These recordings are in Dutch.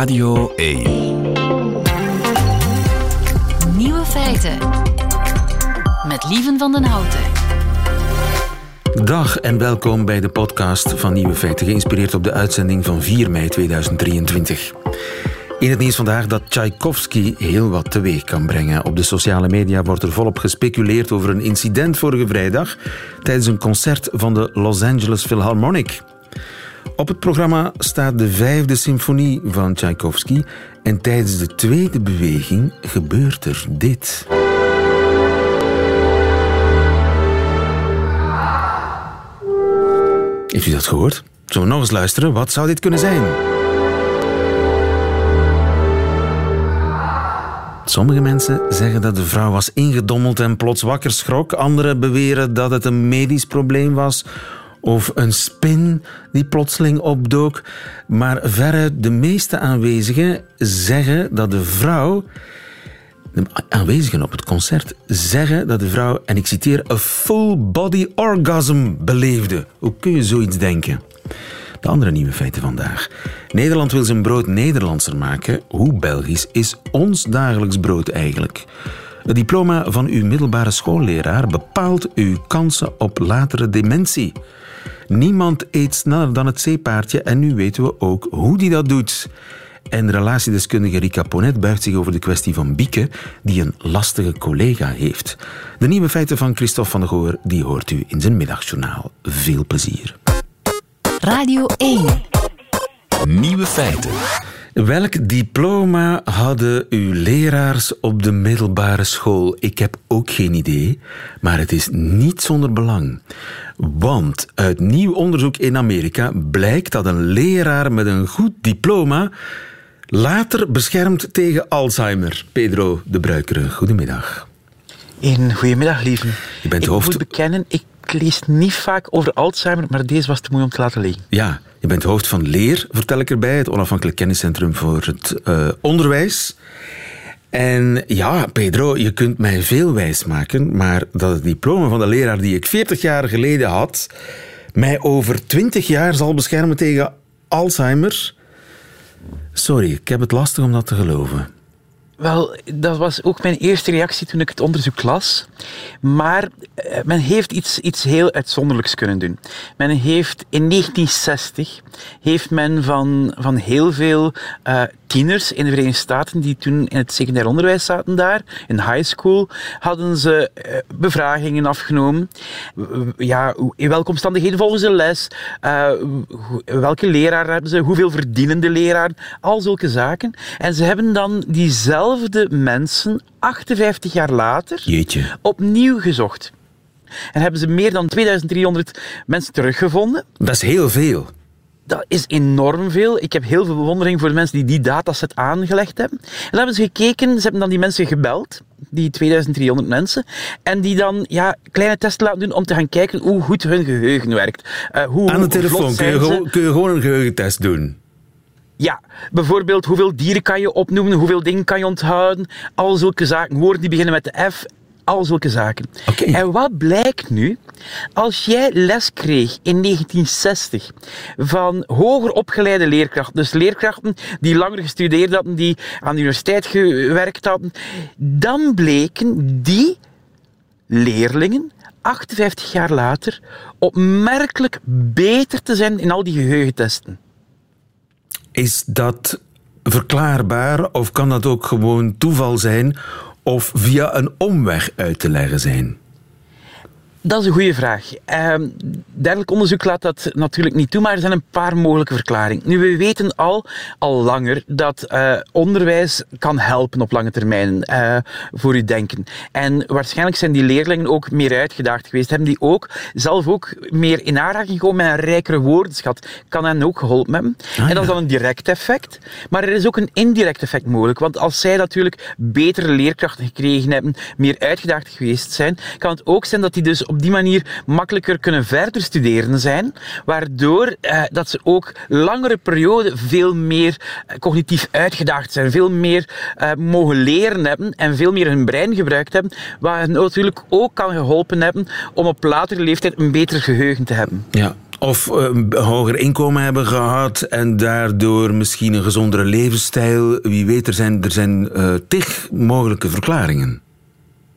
Radio 1. Nieuwe feiten. Met Lieven van den Houten. Dag en welkom bij de podcast van Nieuwe Feiten, geïnspireerd op de uitzending van 4 mei 2023. In het nieuws vandaag dat Tchaikovsky heel wat teweeg kan brengen. Op de sociale media wordt er volop gespeculeerd over een incident vorige vrijdag tijdens een concert van de Los Angeles Philharmonic. Op het programma staat de vijfde symfonie van Tchaikovsky en tijdens de tweede beweging gebeurt er dit. Heeft u dat gehoord? Zullen we nog eens luisteren? Wat zou dit kunnen zijn? Sommige mensen zeggen dat de vrouw was ingedommeld en plots wakker schrok. Anderen beweren dat het een medisch probleem was of een spin die plotseling opdook. Maar verre de meeste aanwezigen zeggen dat de vrouw. De aanwezigen op het concert zeggen dat de vrouw, en ik citeer, een full body orgasm beleefde. Hoe kun je zoiets denken? De andere nieuwe feiten vandaag. Nederland wil zijn brood Nederlandser maken. Hoe Belgisch is ons dagelijks brood eigenlijk? Het diploma van uw middelbare schoolleraar bepaalt uw kansen op latere dementie. Niemand eet sneller dan het zeepaardje en nu weten we ook hoe die dat doet. En relatiedeskundige Rika Ponet buigt zich over de kwestie van Bieke, die een lastige collega heeft. De nieuwe feiten van Christophe van der Goor die hoort u in zijn middagjournaal. Veel plezier. Radio 1. Nieuwe feiten. Welk diploma hadden uw leraars op de middelbare school? Ik heb ook geen idee, maar het is niet zonder belang. Want uit nieuw onderzoek in Amerika blijkt dat een leraar met een goed diploma later beschermt tegen Alzheimer. Pedro de Bruikere, goedemiddag. Een goedemiddag, lieve. Je bent ik hoofd- moet bekennen, ik lees niet vaak over Alzheimer, maar deze was te mooi om te laten liggen. Ja, je bent hoofd van Leer, vertel ik erbij, het onafhankelijk kenniscentrum voor het eh, onderwijs. En ja, Pedro, je kunt mij veel wijsmaken, maar dat het diploma van de leraar die ik 40 jaar geleden had, mij over 20 jaar zal beschermen tegen Alzheimer. Sorry, ik heb het lastig om dat te geloven. Wel, dat was ook mijn eerste reactie toen ik het onderzoek las. Maar eh, men heeft iets, iets heel uitzonderlijks kunnen doen. Men heeft in 1960 heeft men van, van heel veel eh, tieners in de Verenigde Staten die toen in het secundair onderwijs zaten daar, in high school, hadden ze eh, bevragingen afgenomen. Ja, in welke omstandigheden volgen ze les? Welke leraar hebben ze? Hoeveel verdienen de leraar? Al zulke zaken. En ze hebben dan diezelfde mensen 58 jaar later Jeetje. opnieuw gezocht. En hebben ze meer dan 2300 mensen teruggevonden. Dat is heel veel. Dat is enorm veel. Ik heb heel veel bewondering voor de mensen die die dataset aangelegd hebben. En dan hebben ze gekeken, ze hebben dan die mensen gebeld, die 2300 mensen, en die dan ja, kleine testen laten doen om te gaan kijken hoe goed hun geheugen werkt. Eh, hoe, Aan de telefoon je, kun je gewoon een geheugentest doen. Ja, bijvoorbeeld hoeveel dieren kan je opnoemen, hoeveel dingen kan je onthouden, al zulke zaken. Woorden die beginnen met de F, al zulke zaken. En wat blijkt nu? Als jij les kreeg in 1960 van hoger opgeleide leerkrachten, dus leerkrachten die langer gestudeerd hadden, die aan de universiteit gewerkt hadden, dan bleken die leerlingen 58 jaar later opmerkelijk beter te zijn in al die geheugentesten. Is dat verklaarbaar of kan dat ook gewoon toeval zijn of via een omweg uit te leggen zijn? Dat is een goede vraag. Ehm, dergelijk onderzoek laat dat natuurlijk niet toe, maar er zijn een paar mogelijke verklaringen. Nu, we weten al, al langer dat eh, onderwijs kan helpen op lange termijn eh, voor uw denken. En waarschijnlijk zijn die leerlingen ook meer uitgedaagd geweest. Hebben die ook zelf ook meer in aanraking gekomen met een rijkere woordenschat. Kan hen ook geholpen hebben. en dat is dan een direct effect. Maar er is ook een indirect effect mogelijk. Want als zij natuurlijk betere leerkrachten gekregen hebben, meer uitgedaagd geweest zijn, kan het ook zijn dat die dus op die manier makkelijker kunnen verder studeren zijn, waardoor eh, dat ze ook langere perioden veel meer eh, cognitief uitgedaagd zijn, veel meer eh, mogen leren hebben en veel meer hun brein gebruikt hebben, wat hen natuurlijk ook kan geholpen hebben om op latere leeftijd een beter geheugen te hebben. Ja, Of een hoger inkomen hebben gehad en daardoor misschien een gezondere levensstijl. Wie weet, er zijn, er zijn tig mogelijke verklaringen.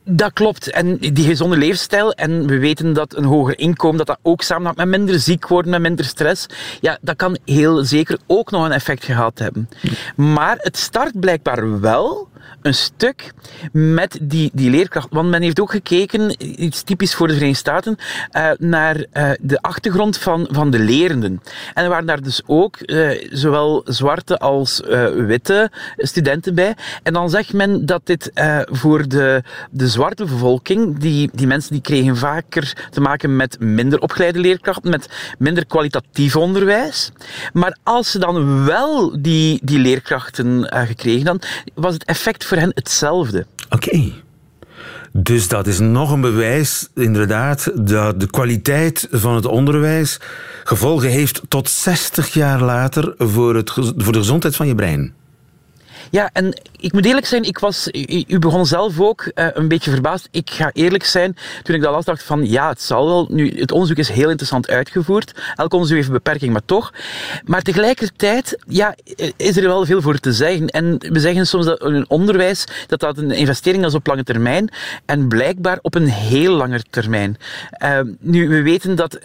Dat klopt. En die gezonde levensstijl, en we weten dat een hoger inkomen, dat dat ook samenhangt met minder ziek worden, met minder stress, ja, dat kan heel zeker ook nog een effect gehad hebben. Maar het start blijkbaar wel een stuk met die, die leerkracht. Want men heeft ook gekeken, iets typisch voor de Verenigde Staten, uh, naar uh, de achtergrond van, van de lerenden. En er waren daar dus ook uh, zowel zwarte als witte studenten bij. En dan zegt men dat dit voor de, de zwarte bevolking, die, die mensen die kregen vaker te maken met minder opgeleide leerkrachten, met minder kwalitatief onderwijs. Maar als ze dan wel die, die leerkrachten gekregen dan was het effect voor hen hetzelfde. Oké. Dus dat is nog een bewijs, inderdaad, dat de kwaliteit van het onderwijs gevolgen heeft tot 60 jaar later voor, het, voor de gezondheid van je brein. Ja, en ik moet eerlijk zijn, ik was, u, begon zelf ook uh, een beetje verbaasd. Ik ga eerlijk zijn, toen ik dat las, dacht van ja, het zal wel. Nu, het onderzoek is heel interessant uitgevoerd. Elk onderzoek heeft een beperking, maar toch. Maar tegelijkertijd ja, is er wel veel voor te zeggen. En we zeggen soms dat een onderwijs dat dat een investering is op lange termijn. En blijkbaar op een heel lange termijn. Uh, nu, we weten dat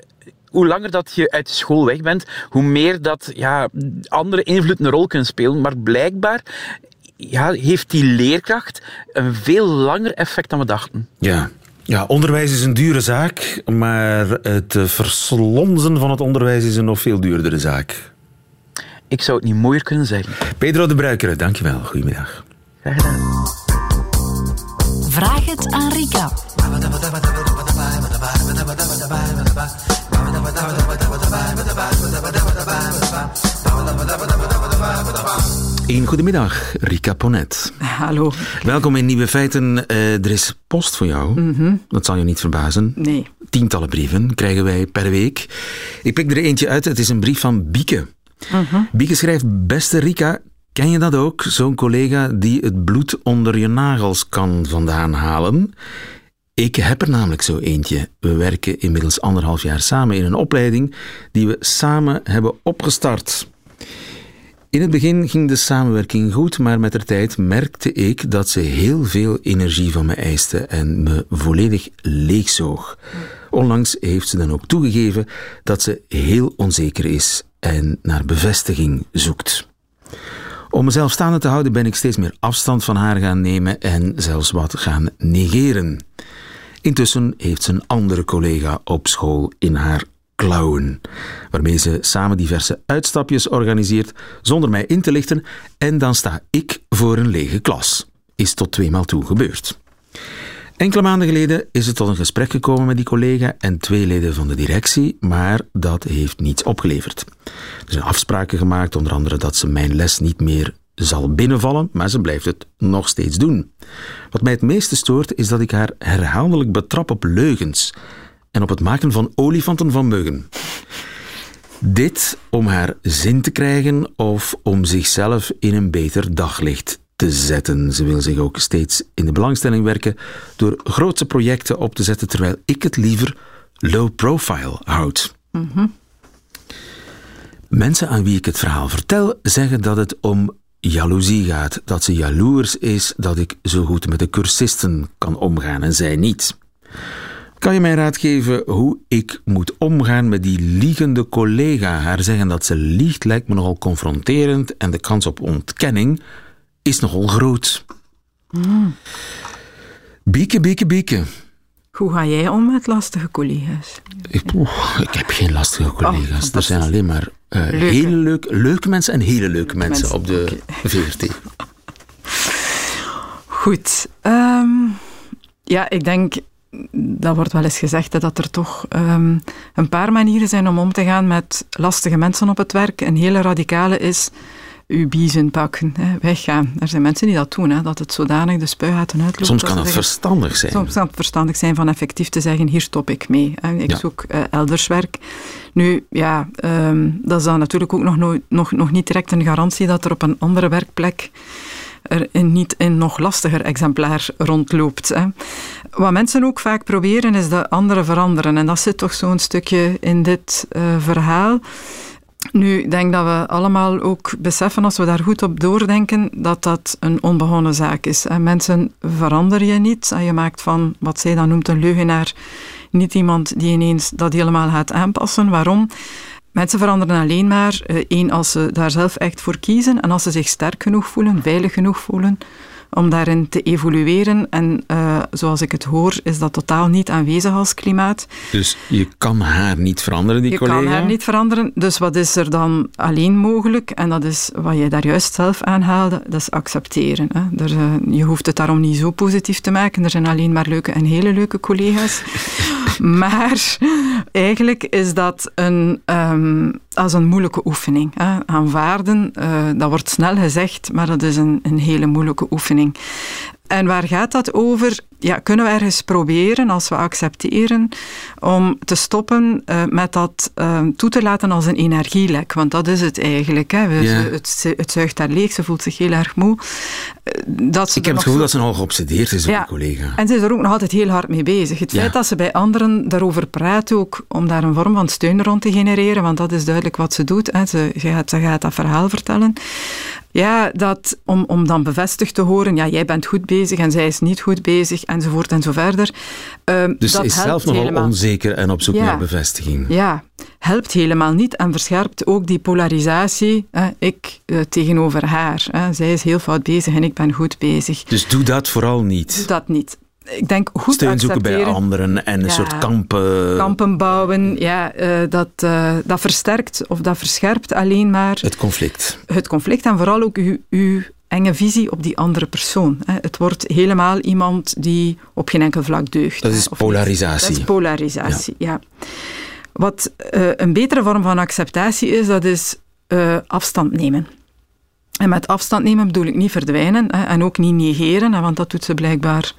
hoe langer dat je uit school weg bent, hoe meer dat ja, andere invloeden een rol kunnen spelen. Maar blijkbaar ja, heeft die leerkracht een veel langer effect dan we dachten. Ja. Ja, onderwijs is een dure zaak, maar het verslonzen van het onderwijs is een nog veel duurdere zaak. Ik zou het niet mooier kunnen zeggen. Pedro de Bruikere, dankjewel. Goedemiddag. Graag gedaan. Vraag het aan Rika. Een goedemiddag, Rika Ponet. Hallo. Welkom in Nieuwe Feiten. Uh, er is post voor jou. Mm Dat zal je niet verbazen. Nee. Tientallen brieven krijgen wij per week. Ik pik er eentje uit. Het is een brief van Bieke. Mm Bieke schrijft: Beste Rika, ken je dat ook? Zo'n collega die het bloed onder je nagels kan vandaan halen. Ik heb er namelijk zo eentje. We werken inmiddels anderhalf jaar samen in een opleiding die we samen hebben opgestart. In het begin ging de samenwerking goed, maar met de tijd merkte ik dat ze heel veel energie van me eiste en me volledig leegzoog. Onlangs heeft ze dan ook toegegeven dat ze heel onzeker is en naar bevestiging zoekt. Om mezelf staande te houden ben ik steeds meer afstand van haar gaan nemen en zelfs wat gaan negeren. Intussen heeft ze een andere collega op school in haar klauwen, waarmee ze samen diverse uitstapjes organiseert zonder mij in te lichten en dan sta ik voor een lege klas. Is tot tweemaal toe gebeurd. Enkele maanden geleden is het tot een gesprek gekomen met die collega en twee leden van de directie, maar dat heeft niets opgeleverd. Er zijn afspraken gemaakt, onder andere dat ze mijn les niet meer zal binnenvallen, maar ze blijft het nog steeds doen. Wat mij het meeste stoort is dat ik haar herhaaldelijk betrap op leugens en op het maken van olifanten van muggen. Dit om haar zin te krijgen of om zichzelf in een beter daglicht te zetten. Ze wil zich ook steeds in de belangstelling werken door grootse projecten op te zetten, terwijl ik het liever low profile houd. Mensen aan wie ik het verhaal vertel zeggen dat het om jaloezie gaat, dat ze jaloers is dat ik zo goed met de cursisten kan omgaan en zij niet. Kan je mij raad geven hoe ik moet omgaan met die liegende collega? Haar zeggen dat ze liegt lijkt me nogal confronterend en de kans op ontkenning is nogal groot. Mm. Bieke, bieke, bieke. Hoe ga jij om met lastige collega's? Ik, ik heb geen lastige collega's. Oh, er zijn alleen maar uh, leuke. hele leuke, leuke mensen en hele leuke mensen, mensen, op de okay. VRT. Goed. Um, ja, ik denk dat wordt wel eens gezegd hè, dat er toch um, een paar manieren zijn om om te gaan met lastige mensen op het werk. Een hele radicale is uw biezen pakken, hè, weggaan. Er zijn mensen die dat doen, hè, dat het zodanig de spuigaten uitloopt. Soms kan het zeggen, verstandig zijn. Soms kan het verstandig zijn van effectief te zeggen, hier stop ik mee. Hè. Ik Ja. zoek uh, elders werk. Nu, ja, um, dat is dan natuurlijk ook nog, no nog, nog niet direct een garantie dat er op een andere werkplek er in niet een nog lastiger exemplaar rondloopt. Hè. Wat mensen ook vaak proberen is de andere veranderen. En dat zit toch zo'n stukje in dit uh, verhaal. Nu, ik denk dat we allemaal ook beseffen, als we daar goed op doordenken, dat dat een onbegonnen zaak is. En mensen veranderen je niet. En je maakt van wat zij dan noemt een leugenaar niet iemand die ineens dat helemaal gaat aanpassen. Waarom? Mensen veranderen alleen maar, eh, één, als ze daar zelf echt voor kiezen en als ze zich sterk genoeg voelen, veilig genoeg voelen om daarin te evolueren. En uh, zoals ik het hoor, is dat totaal niet aanwezig als klimaat. Dus je kan haar niet veranderen, die je collega? Je kan haar niet veranderen. Dus wat is er dan alleen mogelijk? En dat is wat jij daar juist zelf aanhaalde, dat is accepteren. Hè. Er, uh, je hoeft het daarom niet zo positief te maken. Er zijn alleen maar leuke en hele leuke collega's. maar eigenlijk is dat een, um, als een moeilijke oefening. Hè. Aanvaarden, uh, dat wordt snel gezegd, maar dat is een, een hele moeilijke oefening. En waar gaat dat over? Ja, kunnen we ergens proberen, als we accepteren, om te stoppen uh, met dat uh, toe te laten als een energielek? Want dat is het eigenlijk. Hè. We, het, het zuigt haar leeg, ze voelt zich heel erg moe. Uh, Dat ze Ik heb het gevoel zo- dat ze nogal geobsedeerd is door Ja. die collega. en ze is er ook nog altijd heel hard mee bezig. Het Ja. feit dat ze bij anderen daarover praat, ook om daar een vorm van steun rond te genereren, want dat is duidelijk wat ze doet. Hè. Ze, ze gaat, ze gaat dat verhaal vertellen. Ja, dat, om, om dan bevestigd te horen, ja, jij bent goed bezig en zij is niet goed bezig, enzovoort en zo verder. Ehm, Dus dat ze is zelf nogal helemaal. onzeker en op zoek Ja. naar bevestiging. Ja, helpt helemaal niet en verscherpt ook die polarisatie, hè, ik eh, tegenover haar. Hè. Zij is heel fout bezig en ik ben goed bezig. Dus doe dat vooral niet. Doe dat niet. Ik denk goed Steun zoeken bij anderen en een Ja. soort kampen. kampen bouwen, ja, eh, dat, eh, dat versterkt of dat verscherpt alleen maar Het conflict. het conflict en vooral ook uw, uw enge visie op die andere persoon. hè. Het wordt helemaal iemand die op geen enkel vlak deugt. Dat hè, is polarisatie. Dat is polarisatie, ja. Wat eh, een betere vorm van acceptatie is, dat is afstand nemen. En met afstand nemen bedoel ik niet verdwijnen en ook niet negeren, want dat doet ze blijkbaar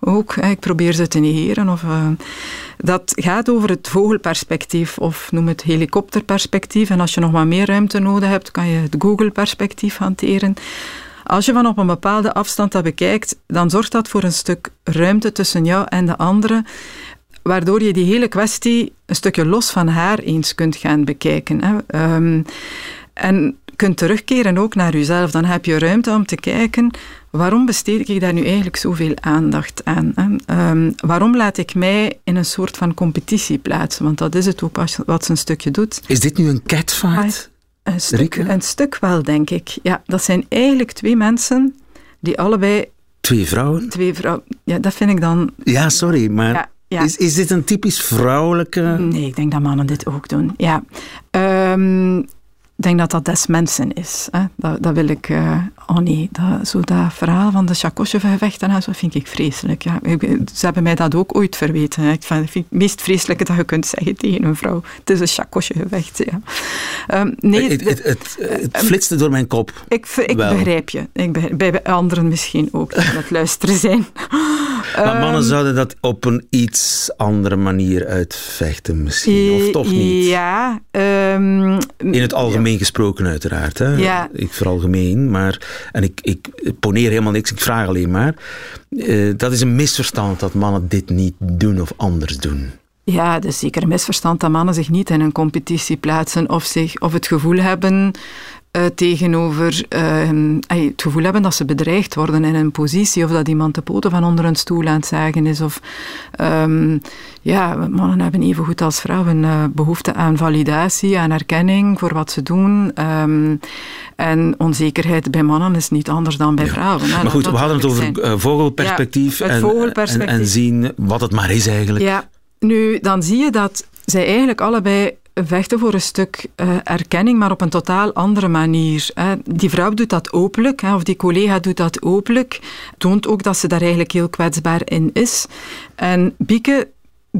ook. Ik probeer ze te negeren. Of, eh, dat gaat over het vogelperspectief, of noem het helikopterperspectief. En als je nog wat meer ruimte nodig hebt, kan je het Google-perspectief hanteren. Als je van op een bepaalde afstand dat bekijkt, dan zorgt dat voor een stuk ruimte tussen jou en de andere, waardoor je die hele kwestie een stukje los van haar eens kunt gaan bekijken. Hè. Ehm, en kunt terugkeren ook naar jezelf. Dan heb je ruimte om te kijken, waarom besteed ik daar nu eigenlijk zoveel aandacht aan? Hè? Ehm, waarom laat ik mij in een soort van competitie plaatsen? Want dat is het ook als- wat ze een stukje doet. Is dit nu een catfight? Een stuk, Rika? een stuk wel, denk ik. Ja, dat zijn eigenlijk twee mensen die allebei Twee vrouwen? twee vrouwen... Ja, dat vind ik dan... Ja, sorry, maar Ja, ja. Is, is dit een typisch vrouwelijke... Nee, ik denk dat mannen dit ook doen. Ja. Ehm, ik denk dat dat des mensen is. Hè. Dat, dat wil ik... eh, oh nee, dat, zo dat verhaal van de Chakosjev-gevechten en zo vind ik vreselijk. Ja. Ze hebben mij dat ook ooit verweten. Hè. Ik vind het meest vreselijke dat je kunt zeggen tegen een vrouw. Het is een Chakosje-gevecht. Ja. Ehm, nee, het, de- het, het, het flitste door mijn kop. ik, ik begrijp je. Ik begrijp, bij anderen misschien ook, die aan het luisteren zijn. Maar mannen Ehm, zouden dat op een iets andere manier uitvechten misschien, of toch niet? Ja. ehm, In het algemeen gesproken uiteraard. Hè? Ja. Ik veralgemeen, maar... En ik, ik poneer helemaal niks, ik vraag alleen maar. Eh, dat is een misverstand dat mannen dit niet doen of anders doen. Ja, het is zeker een misverstand dat mannen zich niet in een competitie plaatsen of, zich, of het gevoel hebben eh, tegenover, eh, ey, het gevoel hebben dat ze bedreigd worden in een positie of dat iemand de poten van onder een stoel aan het zagen is. Of, ehm, ja, mannen hebben even goed als vrouwen eh, behoefte aan validatie, aan erkenning voor wat ze doen. ehm, en onzekerheid bij mannen is niet anders dan bij vrouwen. hè. Maar goed, we hadden het over zijn. eh, vogelperspectief, Ja, het en, vogelperspectief. En, en zien wat het maar is eigenlijk. Ja, nu dan zie je dat zij eigenlijk allebei vechten voor een stuk eh, erkenning, maar op een totaal andere manier. Hè. Die vrouw doet dat openlijk, hè, of die collega doet dat openlijk, toont ook dat ze daar eigenlijk heel kwetsbaar in is. En Bieke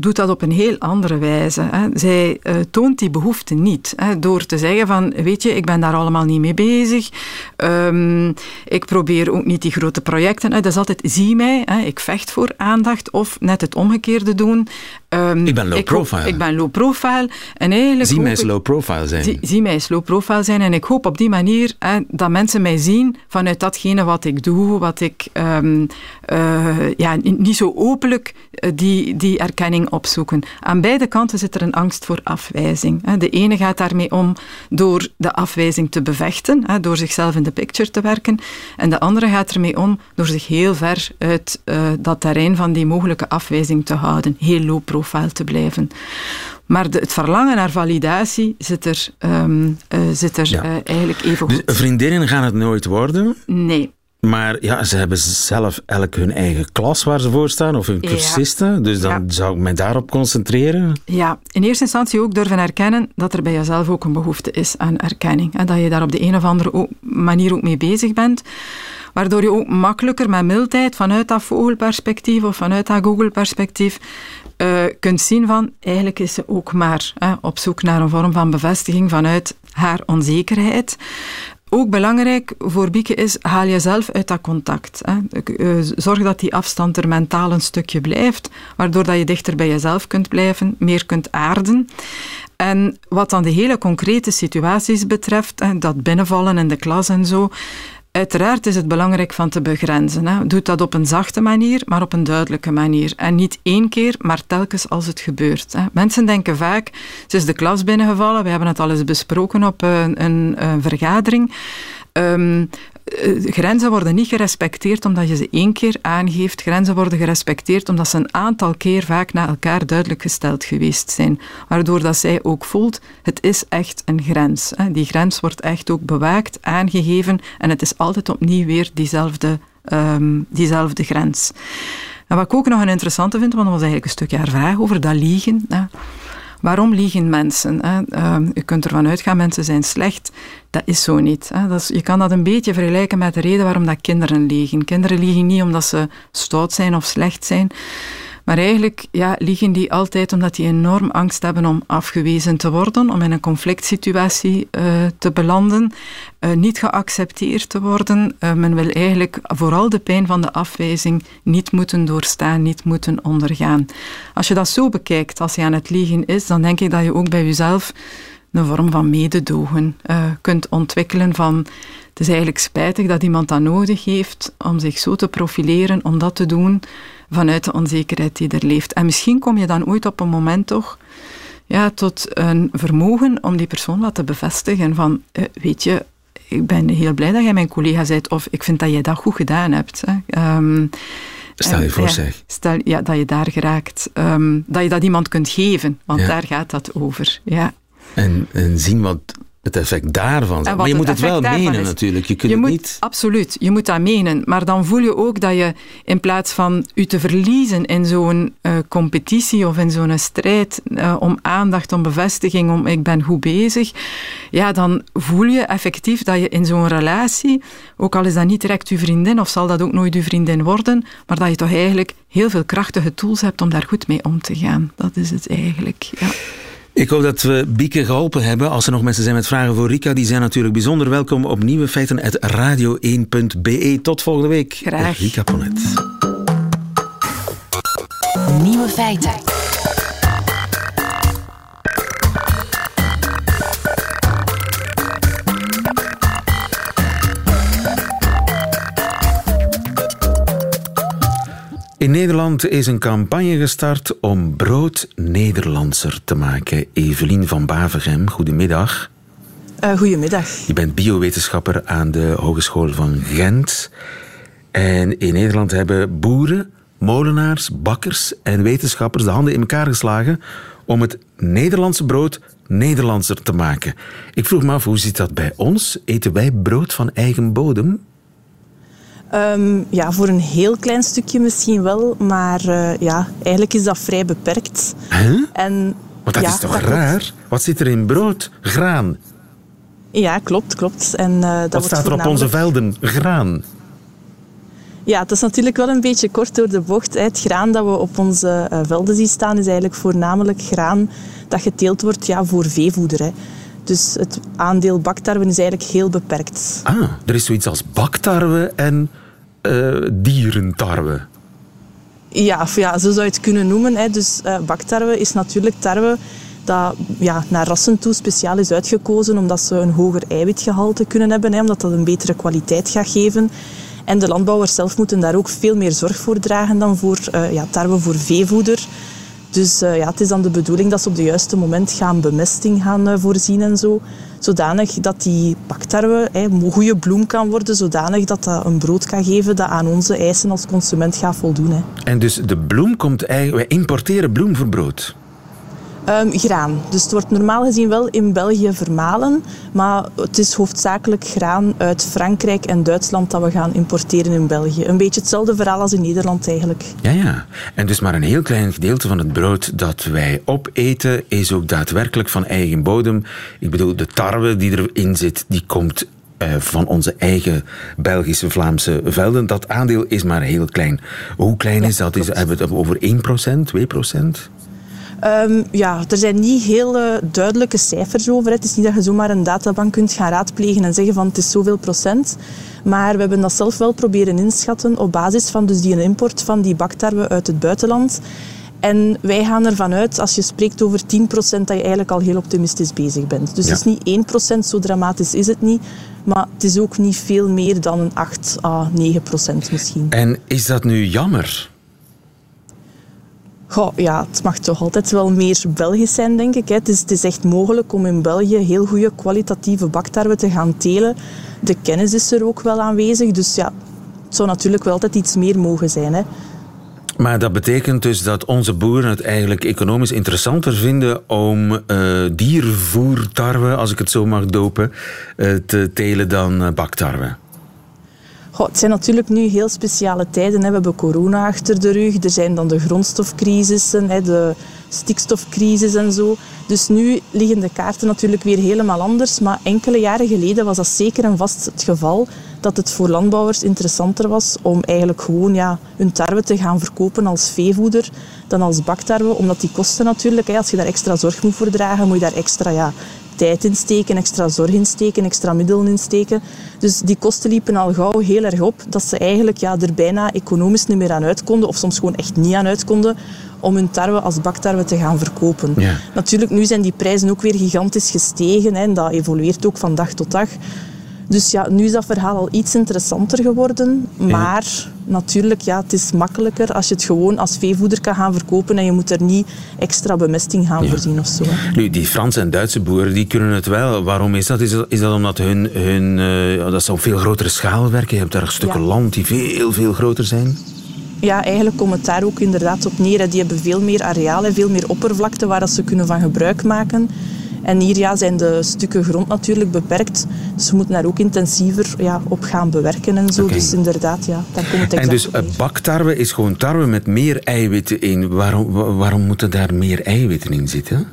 doet dat op een heel andere wijze. Hè. Zij uh, toont die behoefte niet. Hè, door te zeggen van, weet je, ik ben daar allemaal niet mee bezig. Um, ik probeer ook niet die grote projecten. Hè. Dat is altijd, zie mij, hè, ik vecht voor aandacht. Of net het omgekeerde doen. Um, ik ben low ik profile. Hoop, ik ben low profile. En eigenlijk zie mij low profile zijn. Zie, zie, mij low profile zijn. En ik hoop op die manier hè, dat mensen mij zien vanuit datgene wat ik doe, wat ik um, uh, ja, niet zo openlijk uh, die, die erkenning opzoeken. Aan beide kanten zit er een angst voor afwijzing. De ene gaat daarmee om door de afwijzing te bevechten, door zichzelf in de picture te werken. En de andere gaat ermee om door zich heel ver uit uh, dat terrein van die mogelijke afwijzing te houden. Heel low profile te blijven. Maar de, het verlangen naar validatie zit er, um, uh, zit er ja. uh, eigenlijk even goed. Dus vriendinnen gaan het nooit worden? Nee. Maar ja, ze hebben zelf elk hun eigen klas waar ze voor staan, of hun cursisten. Ja. Dus dan ja. zou ik mij daarop concentreren. Ja, in eerste instantie ook durven erkennen dat er bij jezelf ook een behoefte is aan erkenning. Hè, dat je daar op de een of andere manier ook mee bezig bent. Waardoor je ook makkelijker met mildheid vanuit dat vogelperspectief of vanuit dat Google-perspectief uh, kunt zien van eigenlijk is ze ook maar hè, op zoek naar een vorm van bevestiging vanuit haar onzekerheid. Ook belangrijk voor Bieke is, haal jezelf uit dat contact. Hè. Zorg dat die afstand er mentaal een stukje blijft, waardoor dat je dichter bij jezelf kunt blijven, meer kunt aarden. En wat dan de hele concrete situaties betreft, dat binnenvallen in de klas en zo, Uiteraard is het belangrijk van te begrenzen. Hè. Doe dat op een zachte manier, maar op een duidelijke manier. En niet één keer, maar telkens als het gebeurt. Hè. Mensen denken vaak, ze is de klas binnengevallen, we hebben het al eens besproken op een, een, een vergadering. Um, grenzen worden niet gerespecteerd omdat je ze één keer aangeeft. Grenzen worden gerespecteerd omdat ze een aantal keer vaak na elkaar duidelijk gesteld geweest zijn. Waardoor dat zij ook voelt, het is echt een grens. Die grens wordt echt ook bewaakt, aangegeven en het is altijd opnieuw weer diezelfde, um, diezelfde grens. En wat ik ook nog een interessante vind, want dat was eigenlijk een stukje haar over dat liegen. Waarom liegen mensen? Hè? Je kunt ervan uitgaan, mensen zijn slecht. Dat is zo niet. Hè? Dat je kan dat een beetje vergelijken met de reden waarom dat kinderen liegen. Kinderen liegen niet omdat ze stout zijn of slecht zijn. Maar eigenlijk ja, liegen die altijd omdat die enorm angst hebben om afgewezen te worden, om in een conflict situatie uh, te belanden, uh, niet geaccepteerd te worden. Uh, men wil eigenlijk vooral de pijn van de afwijzing niet moeten doorstaan, niet moeten ondergaan. Als je dat zo bekijkt, als je aan het liegen is, dan denk ik dat je ook bij jezelf een vorm van mededogen kunt ontwikkelen van het is eigenlijk spijtig dat iemand dat nodig heeft om zich zo te profileren, om dat te doen vanuit de onzekerheid die er leeft. En misschien kom je dan ooit op een moment toch ja, tot een vermogen om die persoon wat te bevestigen van, uh, weet je, ik ben heel blij dat jij mijn collega bent, of ik vind dat jij dat goed gedaan hebt. Hè. Um, Stel je voor, ja, zeg. Stel ja, dat je daar geraakt. Um, dat je dat iemand kunt geven, want ja. daar gaat dat over. Ja. En, en zien wat het effect daarvan. Maar je moet het, het wel menen is. natuurlijk. Je kunt je het moet, niet... Absoluut, je moet dat menen. Maar dan voel je ook dat je in plaats van je te verliezen in zo'n uh, competitie of in zo'n strijd uh, om aandacht, om bevestiging, om ik ben goed bezig, ja, dan voel je effectief dat je in zo'n relatie, ook al is dat niet direct je vriendin of zal dat ook nooit je vriendin worden, maar dat je toch eigenlijk heel veel krachtige tools hebt om daar goed mee om te gaan. Dat is het eigenlijk, ja. Ik hoop dat we Bieke geholpen hebben. Als er nog mensen zijn met vragen voor Rika, die zijn natuurlijk bijzonder welkom op Nieuwe Feiten radio1.be. Tot volgende week. Graag. Rika Ponet. Nieuwe Feiten. In Nederland is een campagne gestart om brood Nederlandser te maken. Evelien van Bavegem, goedemiddag. Uh, goedemiddag. Je bent biowetenschapper aan de Hogeschool van Gent. En in Nederland hebben boeren, molenaars, bakkers en wetenschappers de handen in elkaar geslagen om het Nederlandse brood Nederlandser te maken. Ik vroeg me af, hoe zit dat bij ons? Eten wij brood van eigen bodem? Um, ja, voor een heel klein stukje misschien wel, maar uh, ja, eigenlijk is dat vrij beperkt. Huh? En, Want dat ja, is toch dat raar? Wat zit er in brood? Graan. Ja, klopt, klopt. En, uh, dat Wat staat er op onze velden? Graan. Ja, het is natuurlijk wel een beetje kort door de bocht. Het graan dat we op onze uh, velden zien staan is eigenlijk voornamelijk graan dat geteeld wordt ja, voor veevoeder. Hè. Dus het aandeel baktarwe is eigenlijk heel beperkt. Ah, er is zoiets als baktarwe en uh, dierentarwe. Ja, ja, zo zou je het kunnen noemen. Hè. Dus uh, baktarwe is natuurlijk tarwe dat ja, naar rassen toe speciaal is uitgekozen omdat ze een hoger eiwitgehalte kunnen hebben, hè, omdat dat een betere kwaliteit gaat geven. En de landbouwers zelf moeten daar ook veel meer zorg voor dragen dan voor uh, ja, tarwe voor veevoeder. Dus uh, ja, het is dan de bedoeling dat ze op het juiste moment gaan bemesting gaan uh, voorzien en zo. Zodanig dat die baktarwe een goede bloem kan worden, zodanig dat dat een brood kan geven dat aan onze eisen als consument gaat voldoen. Hè. En dus de bloem komt eigenlijk... Wij importeren bloem voor brood? Um, graan. Dus het wordt normaal gezien wel in België vermalen, maar het is hoofdzakelijk graan uit Frankrijk en Duitsland dat we gaan importeren in België. Een beetje hetzelfde verhaal als in Nederland eigenlijk. Ja, ja. En dus maar een heel klein gedeelte van het brood dat wij opeten is ook daadwerkelijk van eigen bodem. Ik bedoel, de tarwe die erin zit, die komt uh, van onze eigen Belgische, Vlaamse velden. Dat aandeel is maar heel klein. Hoe klein Ja, is dat? Is, hebben we het over 1%, 2%? Ehm, ja, er zijn niet hele duidelijke cijfers over. Het is niet dat je zomaar een databank kunt gaan raadplegen en zeggen van het is zoveel procent. Maar we hebben dat zelf wel proberen inschatten op basis van dus die import van die baktarwe uit het buitenland. En wij gaan ervan uit, als je spreekt over 10%, dat je eigenlijk al heel optimistisch bezig bent. Dus Ja. het is niet 1%, zo dramatisch is het niet. Maar het is ook niet veel meer dan een 8 à 9% misschien. En is dat nu jammer? Ja, het mag toch altijd wel meer Belgisch zijn, denk ik. Het is, het is echt mogelijk om in België heel goede kwalitatieve baktarwe te gaan telen. De kennis is er ook wel aanwezig. Dus ja, het zou natuurlijk wel altijd iets meer mogen zijn. Hè. Maar dat betekent dus dat onze boeren het eigenlijk economisch interessanter vinden om eh diervoertarwe, als ik het zo mag dopen, eh, te telen dan eh, baktarwe. Het zijn natuurlijk nu heel speciale tijden. Hè. We hebben corona achter de rug. Er zijn dan de grondstofcrisissen, hè, de stikstofcrisis en zo. Dus nu liggen de kaarten natuurlijk weer helemaal anders. Maar enkele jaren geleden was dat zeker en vast het geval dat het voor landbouwers interessanter was om eigenlijk gewoon ja, hun tarwe te gaan verkopen als veevoeder dan als baktarwe. Omdat die kosten natuurlijk, hè, als je daar extra zorg moet voor dragen, moet je daar extra ja, tijd in steken, extra zorg in steken, extra middelen in steken. Dus die kosten liepen al gauw heel erg op, dat ze eigenlijk ja, er bijna economisch niet meer aan uit konden, of soms gewoon echt niet aan uit konden, om hun tarwe als baktarwe te gaan verkopen. Ja. Natuurlijk, nu zijn die prijzen ook weer gigantisch gestegen hè, en dat evolueert ook van dag tot dag. Dus ja, nu is dat verhaal al iets interessanter geworden. Maar natuurlijk, ja, het is makkelijker als je het gewoon als veevoeder kan gaan verkopen en je moet er niet extra bemesting gaan voorzien of zo. hè. Nu, die Franse en Duitse boeren die kunnen het wel. Waarom is dat? Is dat, is dat omdat hun, hun eh, dat ze op veel grotere schaal werken? Je hebt daar stukken Ja. land die veel, veel groter zijn. Ja, eigenlijk komt het daar ook inderdaad op neer. Die hebben veel meer areaal en veel meer oppervlakte waar dat ze kunnen van gebruik maken. En hier ja, zijn de stukken grond natuurlijk beperkt. Dus we moeten daar ook intensiever ja, op gaan bewerken en zo. Dus inderdaad, ja, daar komt het exact En dus op eh, baktarwe is gewoon tarwe met meer eiwitten in. Waarom, wa- waarom moeten daar meer eiwitten in zitten?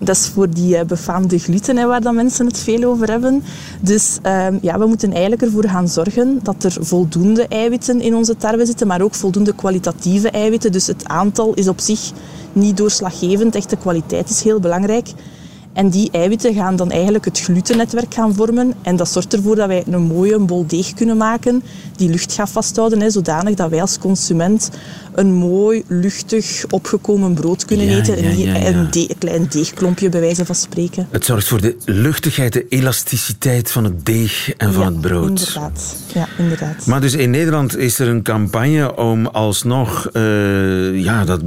Dat is voor die eh, befaamde gluten hè, waar mensen het veel over hebben. Dus ehm, ja, we moeten eigenlijk ervoor gaan zorgen dat er voldoende eiwitten in onze tarwe zitten, maar ook voldoende kwalitatieve eiwitten. Dus het aantal is op zich niet doorslaggevend. Echt de kwaliteit is heel belangrijk. En die eiwitten gaan dan eigenlijk het glutennetwerk gaan vormen. En dat zorgt ervoor dat wij een mooie bol deeg kunnen maken die lucht gaat vasthouden, hè, zodanig dat wij als consument een mooi, luchtig, opgekomen brood kunnen Ja, eten. en niet ja, ja. een, de- een klein deegklompje, bij wijze van spreken. Het zorgt voor de luchtigheid, de elasticiteit van het deeg en van het brood. Inderdaad. Ja, inderdaad. Maar dus in Nederland is er een campagne om alsnog eh, ja, dat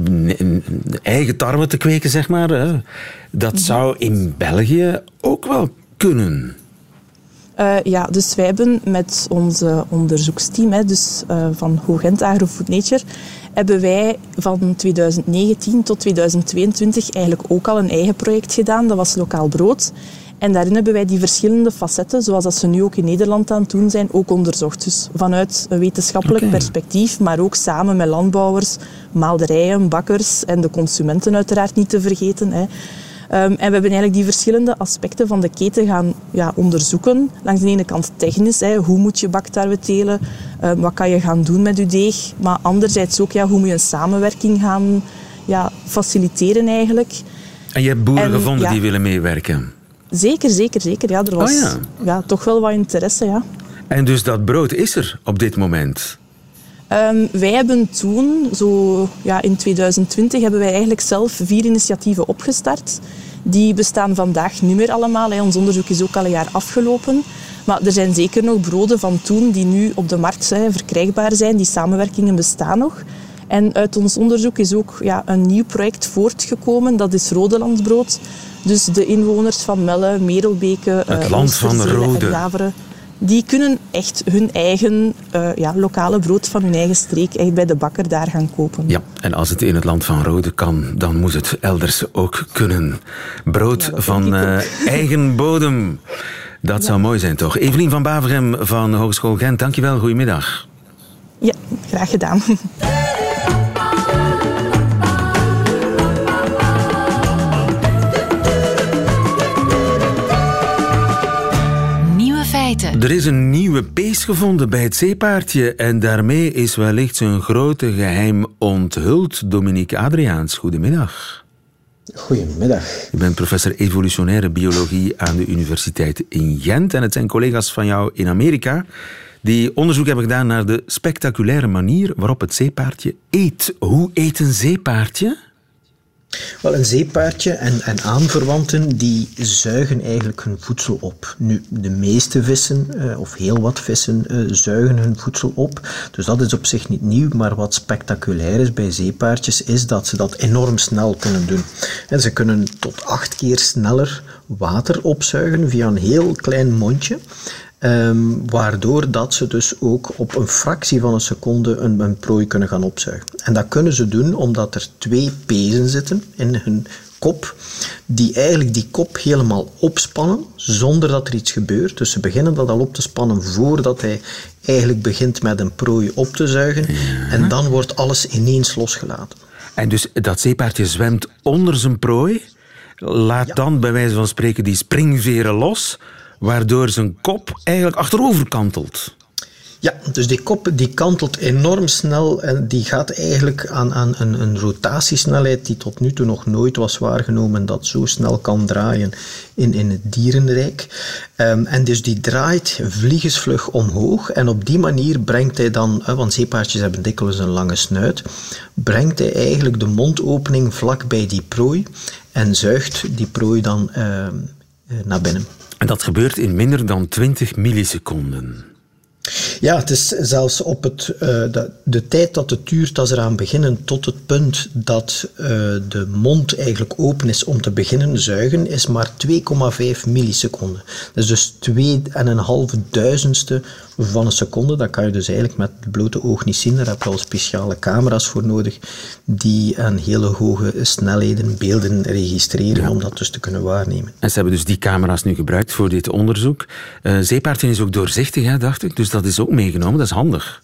eigen tarwe te kweken, zeg maar. Hè. Dat zou in België ook wel kunnen. Eh, ja, dus wij hebben met onze onderzoeksteam, hè, dus eh, van Hoogent Agrofood Nature, hebben wij van 2019 tot 2022 eigenlijk ook al een eigen project gedaan. Dat was Lokaal Brood. En daarin hebben wij die verschillende facetten, zoals dat ze nu ook in Nederland aan het doen zijn, ook onderzocht. Dus vanuit een wetenschappelijk perspectief, maar ook samen met landbouwers, maalderijen, bakkers en de consumenten uiteraard niet te vergeten. Hè. Ehm, en we hebben eigenlijk die verschillende aspecten van de keten gaan ja, onderzoeken. Langs de ene kant technisch, hè, hoe moet je baktarwe telen, um, wat kan je gaan doen met je deeg. Maar anderzijds ook, ja, hoe moet je een samenwerking gaan ja, faciliteren eigenlijk. En je hebt boeren gevonden die willen meewerken? Zeker, zeker, zeker. Ja, er was oh ja. Ja, toch wel wat interesse, ja. En dus dat brood is er op dit moment? Um, wij hebben toen, zo ja, in 2020, hebben wij eigenlijk zelf vier initiatieven opgestart. Die bestaan vandaag niet meer allemaal. Hè. Ons onderzoek is ook al een jaar afgelopen. Maar er zijn zeker nog broden van toen die nu op de markt hè, verkrijgbaar zijn. Die samenwerkingen bestaan nog. En uit ons onderzoek is ook ja, een nieuw project voortgekomen. Dat is Rodelandbrood. Dus de inwoners van Melle, Merelbeke, het uh, land van Rode. Die kunnen echt hun eigen uh, ja, lokale brood van hun eigen streek echt bij de bakker daar gaan kopen. Ja, en als het in het land van Rode kan, dan moet het elders ook kunnen. Brood ja, van uh, eigen bodem. Dat ja. zou mooi zijn, toch? Evelien van Baverem van Hogeschool Gent, dankjewel. Goedemiddag. Ja, graag gedaan. Er is een nieuwe pees gevonden bij het zeepaardje en daarmee is wellicht zijn grote geheim onthuld. Dominique Adriaans, goedemiddag. Goedemiddag. Je bent professor evolutionaire biologie aan de Universiteit in Gent en het zijn collega's van jou in Amerika die onderzoek hebben gedaan naar de spectaculaire manier waarop het zeepaardje eet. Hoe eet een zeepaardje? Wel, een zeepaardje en, en aanverwanten die zuigen eigenlijk hun voedsel op. Nu, de meeste vissen, uh, of heel wat vissen, uh, zuigen hun voedsel op. Dus dat is op zich niet nieuw, maar wat spectaculair is bij zeepaardjes is dat ze dat enorm snel kunnen doen. En ze kunnen tot acht keer sneller water opzuigen via een heel klein mondje. Um, waardoor dat ze dus ook op een fractie van een seconde een, een, prooi kunnen gaan opzuigen. En dat kunnen ze doen omdat er twee pezen zitten in hun kop, die eigenlijk die kop helemaal opspannen zonder dat er iets gebeurt. Dus ze beginnen dat al op te spannen voordat hij eigenlijk begint met een prooi op te zuigen. En dan wordt alles ineens losgelaten. En dus dat zeepaardje zwemt onder zijn prooi, laat ja. dan bij wijze van spreken die springveren los waardoor zijn kop eigenlijk achterover kantelt. Ja, dus die kop die kantelt enorm snel en die gaat eigenlijk aan, aan een, een, rotatiesnelheid die tot nu toe nog nooit was waargenomen dat zo snel kan draaien in, in het dierenrijk. Um, en dus die draait vliegensvlug omhoog en op die manier brengt hij dan, want zeepaardjes hebben dikwijls een lange snuit, brengt hij eigenlijk de mondopening vlak bij die prooi en zuigt die prooi dan uh, naar binnen. En dat gebeurt in minder dan 20 milliseconden. Ja, het is zelfs op het, uh, de, de, tijd dat het duurt als eraan beginnen tot het punt dat uh, de mond eigenlijk open is om te beginnen zuigen, is maar 2,5 milliseconden. Dat is dus 2,5 duizendste van een seconde. Dat kan je dus eigenlijk met het blote oog niet zien. Daar heb je al speciale camera's voor nodig die aan hele hoge snelheden beelden registreren om dat dus te kunnen waarnemen. En ze hebben dus die camera's nu gebruikt voor dit onderzoek. Uh, zeepaardje is ook doorzichtig, hè, dacht ik. Dus dat is ook meegenomen. Dat is handig.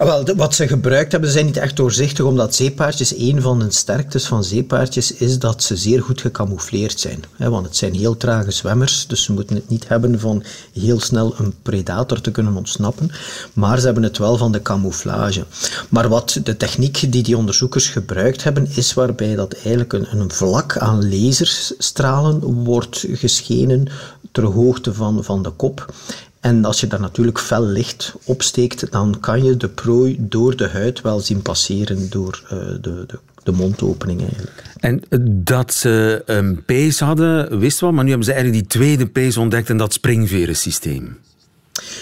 Ah, wel, wat ze gebruikt hebben, zijn niet echt doorzichtig, omdat zeepaardjes, een van de sterktes van zeepaardjes is dat ze zeer goed gecamoufleerd zijn. Want het zijn heel trage zwemmers, dus ze moeten het niet hebben van heel snel een predator te kunnen ontsnappen, maar ze hebben het wel van de camouflage. Maar wat de techniek die die onderzoekers gebruikt hebben, is waarbij dat eigenlijk een, een vlak aan laserstralen wordt geschenen ter hoogte van, van de kop. En als je daar natuurlijk fel licht opsteekt, dan kan je de prooi door de huid wel zien passeren door uh, de, de, de, mondopening eigenlijk. En dat ze een pees hadden, wist wel, maar nu hebben ze eigenlijk die tweede pees ontdekt en dat springverensysteem.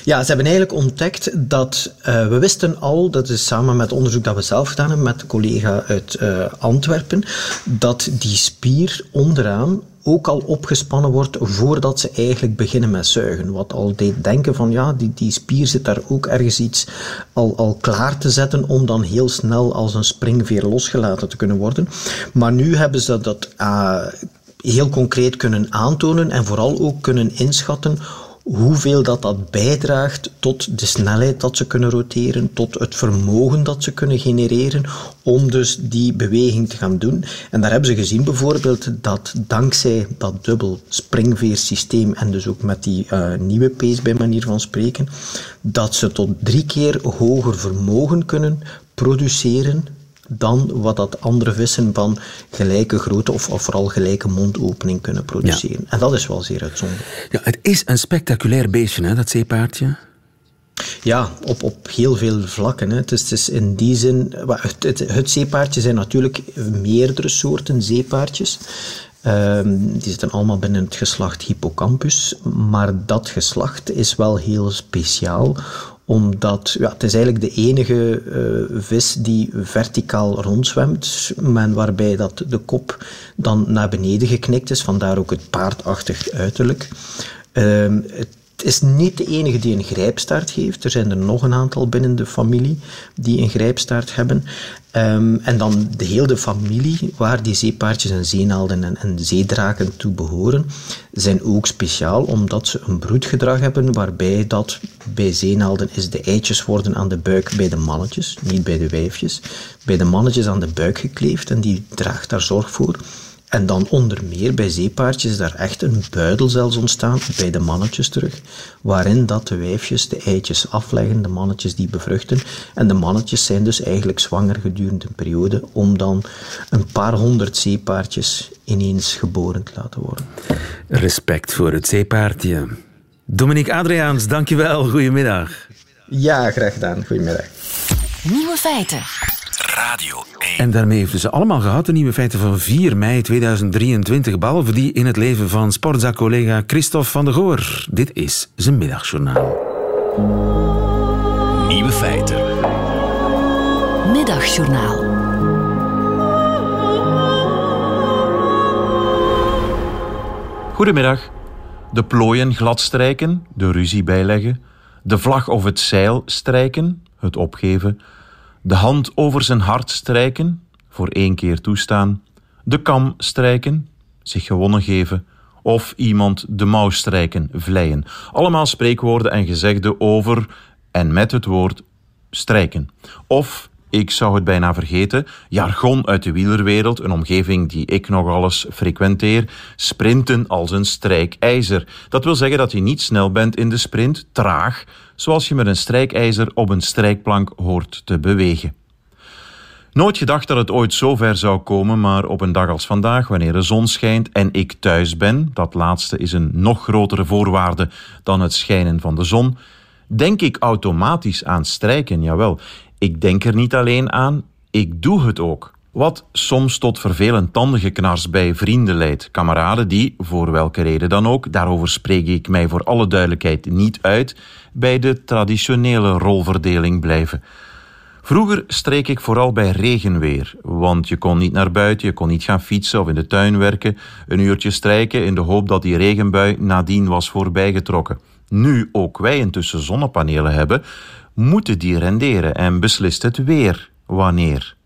Ja, ze hebben eigenlijk ontdekt dat uh, we wisten al, dat is samen met onderzoek dat we zelf gedaan hebben met een collega uit uh, Antwerpen, dat die spier onderaan ook al opgespannen wordt voordat ze eigenlijk beginnen met zuigen. Wat al deed denken van ja, die, die spier zit daar ook ergens iets al, al klaar te zetten om dan heel snel als een springveer losgelaten te kunnen worden. Maar nu hebben ze dat uh, heel concreet kunnen aantonen en vooral ook kunnen inschatten hoeveel dat, dat bijdraagt tot de snelheid dat ze kunnen roteren, tot het vermogen dat ze kunnen genereren om dus die beweging te gaan doen. En daar hebben ze gezien bijvoorbeeld dat dankzij dat dubbel springveersysteem en dus ook met die uh, nieuwe pace bij manier van spreken, dat ze tot drie keer hoger vermogen kunnen produceren dan wat dat andere vissen van gelijke grootte of, of vooral gelijke mondopening kunnen produceren. En dat is wel zeer uitzonderlijk. Ja, het is een spectaculair beestje, hè, dat zeepaardje. Ja, op, op heel veel vlakken. Hè. Het, is, het is in die zin... Het, het, het zeepaardje zijn natuurlijk meerdere soorten zeepaardjes. Ehm, die zitten allemaal binnen het geslacht Hippocampus. Maar dat geslacht is wel heel speciaal, omdat ja, het is eigenlijk de enige uh, vis die verticaal rondzwemt, maar waarbij dat de kop dan naar beneden geknikt is, vandaar ook het paardachtig uiterlijk. Uh, het het is niet de enige die een grijpstaart heeft. Er zijn er nog een aantal binnen de familie die een grijpstaart hebben. Um, en dan de hele familie, waar die zeepaardjes en zeenaalden en, en zeedraken toe behoren, zijn ook speciaal omdat ze een broedgedrag hebben waarbij dat bij zeenaalden is de eitjes worden aan de buik bij de mannetjes, niet bij de wijfjes. Bij de mannetjes aan de buik gekleefd en die draagt daar zorg voor. En dan onder meer bij zeepaardjes is daar echt een buidel zelfs ontstaan, bij de mannetjes terug, waarin dat de wijfjes de eitjes afleggen, de mannetjes die bevruchten. En de mannetjes zijn dus eigenlijk zwanger gedurende een periode om dan een paar honderd zeepaardjes ineens geboren te laten worden. Respect voor het zeepaardje. Dominique Adriaans, dankjewel. Goedemiddag. Ja, graag gedaan. Goedemiddag. Nieuwe feiten. Radio 1. En daarmee hebben ze allemaal gehad, de nieuwe feiten van 4 mei 2023, behalve die in het leven van Sportza-collega Christophe van de Goor. Dit is zijn middagjournaal. Nieuwe feiten. Middagjournaal. Goedemiddag. De plooien gladstrijken, de ruzie bijleggen, de vlag of het zeil strijken, het opgeven, de hand over zijn hart strijken, voor één keer toestaan, de kam strijken, zich gewonnen geven, of iemand de mouw strijken, vleien. Allemaal spreekwoorden en gezegden over en met het woord strijken. Of, ik zou het bijna vergeten, jargon uit de wielerwereld, een omgeving die ik nogal eens frequenteer, sprinten als een strijkijzer. Dat wil zeggen dat je niet snel bent in de sprint, traag, zoals je met een strijkijzer op een strijkplank hoort te bewegen. Nooit gedacht dat het ooit zo ver zou komen, maar op een dag als vandaag, wanneer de zon schijnt en ik thuis ben, dat laatste is een nog grotere voorwaarde dan het schijnen van de zon, denk ik automatisch aan strijken, jawel. Ik denk er niet alleen aan, ik doe het ook. Wat soms tot vervelend tandengeknars bij vrienden leidt. Kameraden die, voor welke reden dan ook, daarover spreek ik mij voor alle duidelijkheid niet uit, bij de traditionele rolverdeling blijven. Vroeger streek ik vooral bij regenweer, want je kon niet naar buiten, je kon niet gaan fietsen of in de tuin werken, een uurtje strijken in de hoop dat die regenbui nadien was voorbijgetrokken. Nu ook wij intussen zonnepanelen hebben, moeten die renderen en beslist het weer wanneer.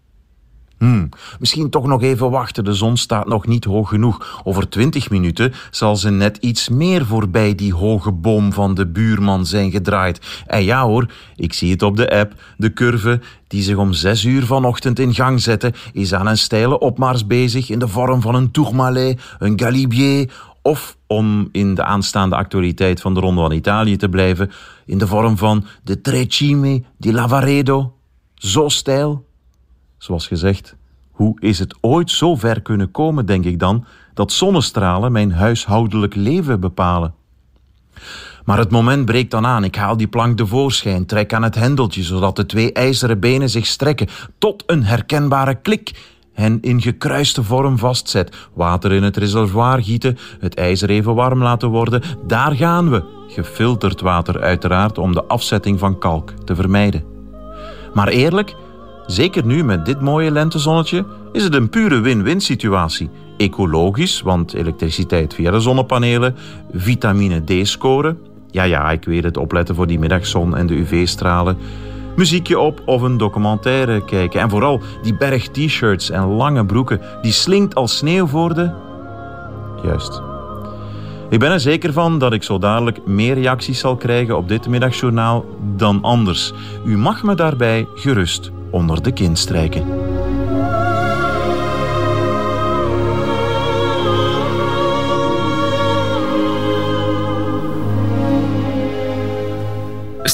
Hmm, misschien toch nog even wachten, de zon staat nog niet hoog genoeg. Over twintig minuten zal ze net iets meer voorbij die hoge boom van de buurman zijn gedraaid. En ja hoor, ik zie het op de app, de curve die zich om zes uur vanochtend in gang zette, is aan een steile opmars bezig in de vorm van een Tourmalet, een Galibier of om in de aanstaande actualiteit van de Ronde van Italië te blijven, in de vorm van de Trecime di Lavaredo. Zo stijl. Zoals gezegd, hoe is het ooit zo ver kunnen komen, denk ik dan, dat zonnestralen mijn huishoudelijk leven bepalen? Maar het moment breekt dan aan. Ik haal die plank tevoorschijn, trek aan het hendeltje, zodat de twee ijzeren benen zich strekken tot een herkenbare klik hen in gekruiste vorm vastzet. Water in het reservoir gieten, het ijzer even warm laten worden. Daar gaan we. Gefilterd water uiteraard om de afzetting van kalk te vermijden. Maar eerlijk, zeker nu met dit mooie lentezonnetje, is het een pure win-win situatie. Ecologisch, want elektriciteit via de zonnepanelen, vitamine D scoren. Ja, ja, ik weet het, opletten voor die middagzon en de UV-stralen muziekje op of een documentaire kijken. En vooral die berg t-shirts en lange broeken, die slinkt als sneeuw voor de... Juist. Ik ben er zeker van dat ik zo dadelijk meer reacties zal krijgen op dit middagjournaal dan anders. U mag me daarbij gerust onder de kin strijken.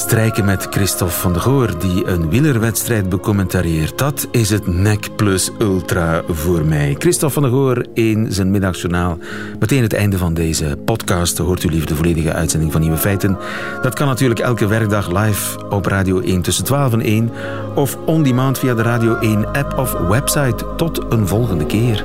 Strijken met Christophe van de Goor, die een wielerwedstrijd becommentarieert. Dat is het NEC Plus Ultra voor mij. Christophe van de Goor in zijn middagjournaal. Meteen het einde van deze podcast. Hoort u liever de volledige uitzending van Nieuwe Feiten. Dat kan natuurlijk elke werkdag live op Radio 1 tussen 12 en 1. Of on demand via de Radio 1 app of website. Tot een volgende keer.